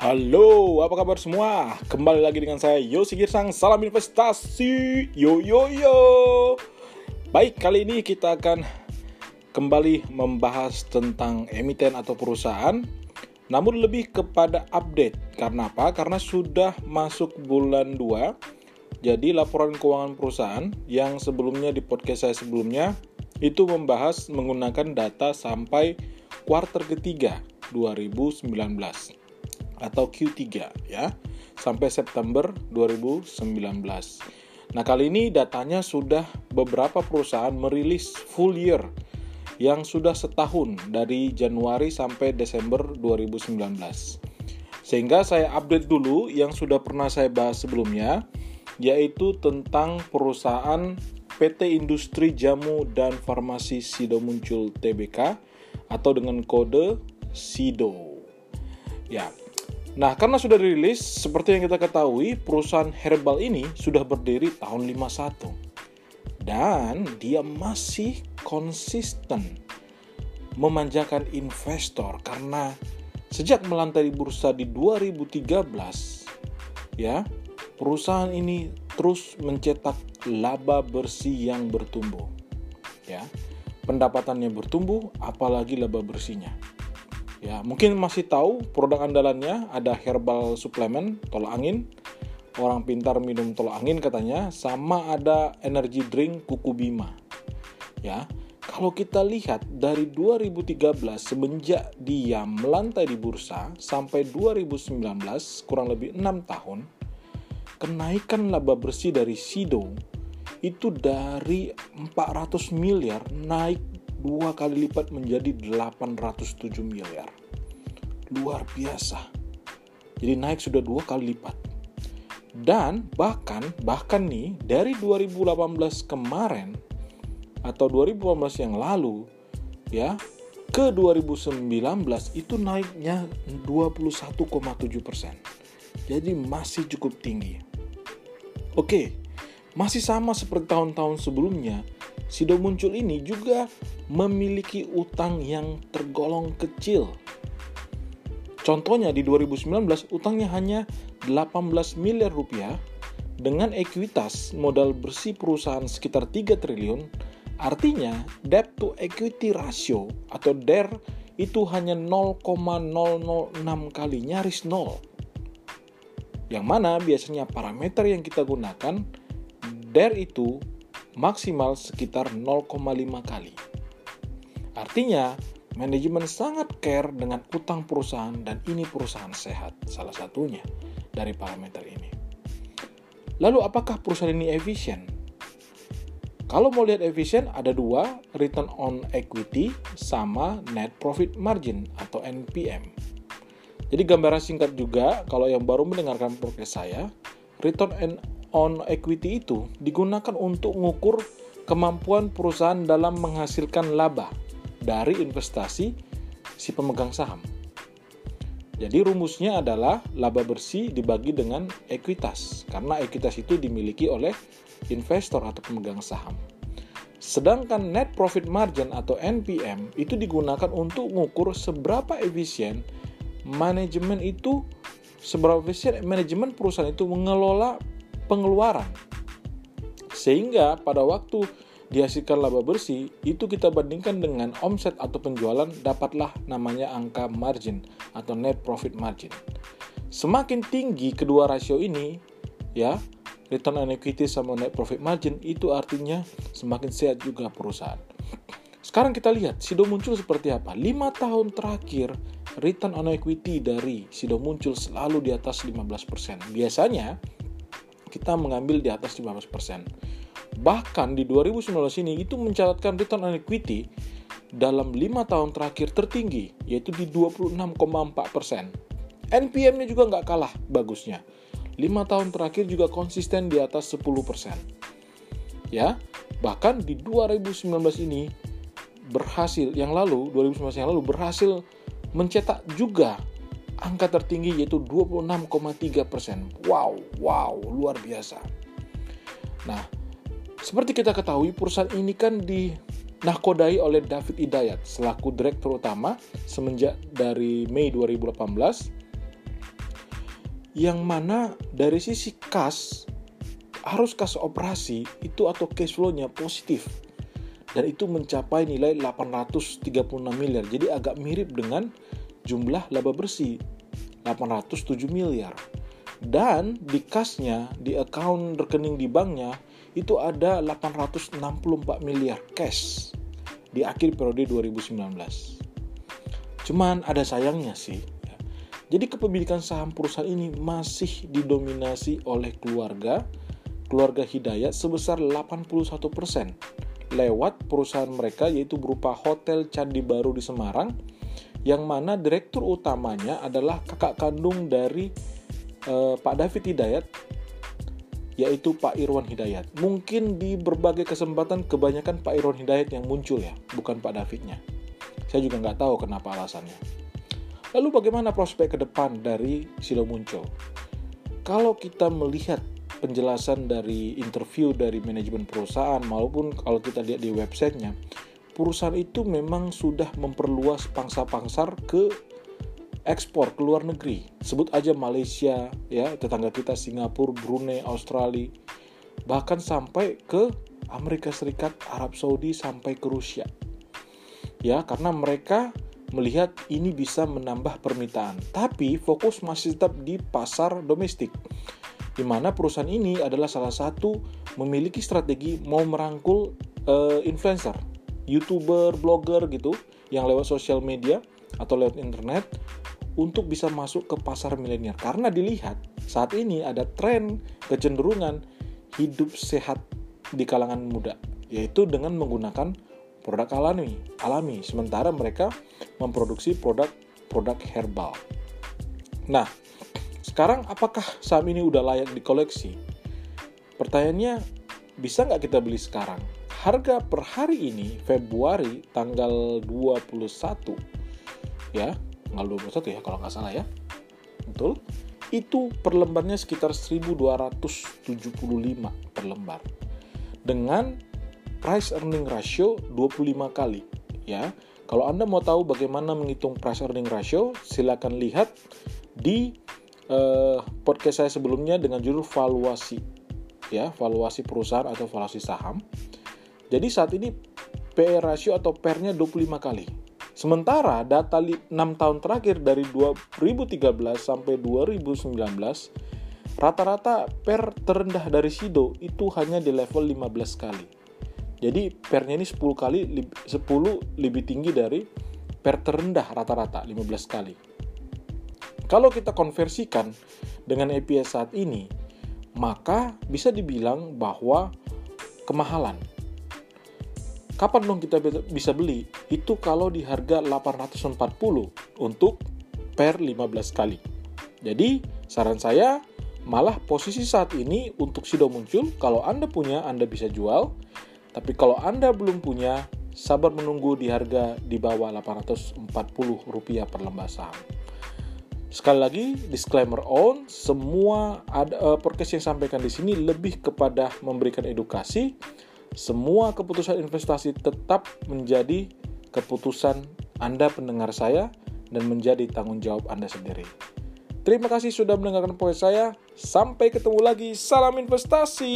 Halo, apa kabar semua? Kembali lagi dengan saya Yosi Girsang, salam investasi, yo yo yo. Baik, kali ini kita akan kembali membahas tentang emiten atau perusahaan, namun lebih kepada update. Karena apa? Karena sudah masuk bulan 2, jadi laporan keuangan perusahaan yang sebelumnya di podcast saya sebelumnya itu membahas menggunakan data sampai kuartal ketiga 2019 atau Q3 ya sampai September 2019. Nah, kali ini datanya sudah beberapa perusahaan merilis full year yang sudah setahun dari Januari sampai Desember 2019. Sehingga saya update dulu yang sudah pernah saya bahas sebelumnya yaitu tentang perusahaan PT Industri Jamu dan Farmasi Sido Muncul Tbk atau dengan kode SIDO. Ya, Nah, karena sudah dirilis, seperti yang kita ketahui, perusahaan herbal ini sudah berdiri tahun 51. Dan dia masih konsisten memanjakan investor karena sejak melantai di bursa di 2013, ya, perusahaan ini terus mencetak laba bersih yang bertumbuh. Ya. Pendapatannya bertumbuh, apalagi laba bersihnya. Ya, mungkin masih tahu produk andalannya ada herbal suplemen tolak angin. Orang pintar minum tolak angin katanya sama ada energy drink kuku bima. Ya, kalau kita lihat dari 2013 semenjak dia melantai di bursa sampai 2019 kurang lebih 6 tahun, kenaikan laba bersih dari Sido itu dari 400 miliar naik dua kali lipat menjadi 807 miliar. Luar biasa. Jadi naik sudah dua kali lipat. Dan bahkan bahkan nih dari 2018 kemarin atau 2018 yang lalu ya ke 2019 itu naiknya 21,7 persen. Jadi masih cukup tinggi. Oke, masih sama seperti tahun-tahun sebelumnya, Sido muncul ini juga memiliki utang yang tergolong kecil. Contohnya di 2019 utangnya hanya 18 miliar rupiah dengan ekuitas modal bersih perusahaan sekitar 3 triliun. Artinya debt to equity ratio atau DER itu hanya 0,006 kali nyaris nol. Yang mana biasanya parameter yang kita gunakan DER itu maksimal sekitar 0,5 kali. Artinya, manajemen sangat care dengan utang perusahaan dan ini perusahaan sehat, salah satunya dari parameter ini. Lalu apakah perusahaan ini efisien? Kalau mau lihat efisien, ada dua, return on equity sama net profit margin atau NPM. Jadi gambaran singkat juga, kalau yang baru mendengarkan podcast saya, return on equity itu digunakan untuk mengukur kemampuan perusahaan dalam menghasilkan laba dari investasi si pemegang saham. Jadi rumusnya adalah laba bersih dibagi dengan ekuitas, karena ekuitas itu dimiliki oleh investor atau pemegang saham. Sedangkan net profit margin atau NPM itu digunakan untuk mengukur seberapa efisien manajemen itu seberapa efisien manajemen perusahaan itu mengelola pengeluaran. Sehingga pada waktu dihasilkan laba bersih, itu kita bandingkan dengan omset atau penjualan, dapatlah namanya angka margin atau net profit margin. Semakin tinggi kedua rasio ini, ya, return on equity sama net profit margin, itu artinya semakin sehat juga perusahaan. Sekarang kita lihat Sido muncul seperti apa. 5 tahun terakhir return on equity dari Sido muncul selalu di atas 15%. Biasanya kita mengambil di atas 15%. Bahkan di 2019 ini itu mencatatkan return on equity dalam 5 tahun terakhir tertinggi, yaitu di 26,4%. NPM-nya juga nggak kalah bagusnya. 5 tahun terakhir juga konsisten di atas 10%. Ya, bahkan di 2019 ini berhasil yang lalu 2019 yang lalu berhasil mencetak juga angka tertinggi yaitu 26,3 persen. Wow, wow, luar biasa. Nah, seperti kita ketahui, perusahaan ini kan dinahkodai oleh David Hidayat selaku direktur utama semenjak dari Mei 2018 yang mana dari sisi kas harus kas operasi itu atau cash flow-nya positif dan itu mencapai nilai 836 miliar jadi agak mirip dengan jumlah laba bersih 807 miliar. Dan di kasnya di account rekening di banknya itu ada 864 miliar cash di akhir periode 2019 cuman ada sayangnya sih jadi kepemilikan saham perusahaan ini masih didominasi oleh keluarga, keluarga Hidayat sebesar 81% lewat perusahaan mereka yaitu berupa Hotel Candi Baru di Semarang yang mana direktur utamanya adalah kakak kandung dari eh, Pak David Hidayat yaitu Pak Irwan Hidayat. Mungkin di berbagai kesempatan kebanyakan Pak Irwan Hidayat yang muncul ya, bukan Pak Davidnya. Saya juga nggak tahu kenapa alasannya. Lalu bagaimana prospek ke depan dari Silo muncul? Kalau kita melihat penjelasan dari interview dari manajemen perusahaan maupun kalau kita lihat di websitenya, perusahaan itu memang sudah memperluas pangsa pasar ke ekspor ke luar negeri. Sebut aja Malaysia, ya tetangga kita Singapura, Brunei, Australia, bahkan sampai ke Amerika Serikat, Arab Saudi sampai ke Rusia. Ya, karena mereka melihat ini bisa menambah permintaan, tapi fokus masih tetap di pasar domestik, di mana perusahaan ini adalah salah satu memiliki strategi mau merangkul uh, influencer, youtuber, blogger gitu, yang lewat sosial media atau lewat internet untuk bisa masuk ke pasar milenial. Karena dilihat saat ini ada tren kecenderungan hidup sehat di kalangan muda, yaitu dengan menggunakan produk alami, alami. Sementara mereka memproduksi produk-produk herbal. Nah, sekarang apakah saham ini udah layak dikoleksi? Pertanyaannya, bisa nggak kita beli sekarang? Harga per hari ini, Februari tanggal 21, ya, tanggal 21 ya kalau nggak salah ya, betul? Itu per lembarnya sekitar 1275 per lembar. Dengan price earning ratio 25 kali ya. Kalau Anda mau tahu bagaimana menghitung price earning ratio, silakan lihat di uh, podcast saya sebelumnya dengan judul valuasi ya, valuasi perusahaan atau valuasi saham. Jadi saat ini PE ratio atau PER-nya 25 kali. Sementara data 6 tahun terakhir dari 2013 sampai 2019 rata-rata PER terendah dari Sido itu hanya di level 15 kali. Jadi pernya ini 10 kali 10 lebih tinggi dari per terendah rata-rata 15 kali. Kalau kita konversikan dengan EPS saat ini, maka bisa dibilang bahwa kemahalan. Kapan dong kita bisa beli? Itu kalau di harga 840 untuk per 15 kali. Jadi, saran saya malah posisi saat ini untuk Sido muncul, kalau Anda punya, Anda bisa jual tapi kalau Anda belum punya, sabar menunggu di harga di bawah Rp840 per lembar saham. Sekali lagi, disclaimer on, semua ada, uh, podcast yang sampaikan di sini lebih kepada memberikan edukasi. Semua keputusan investasi tetap menjadi keputusan Anda pendengar saya dan menjadi tanggung jawab Anda sendiri. Terima kasih sudah mendengarkan podcast saya. Sampai ketemu lagi. Salam investasi.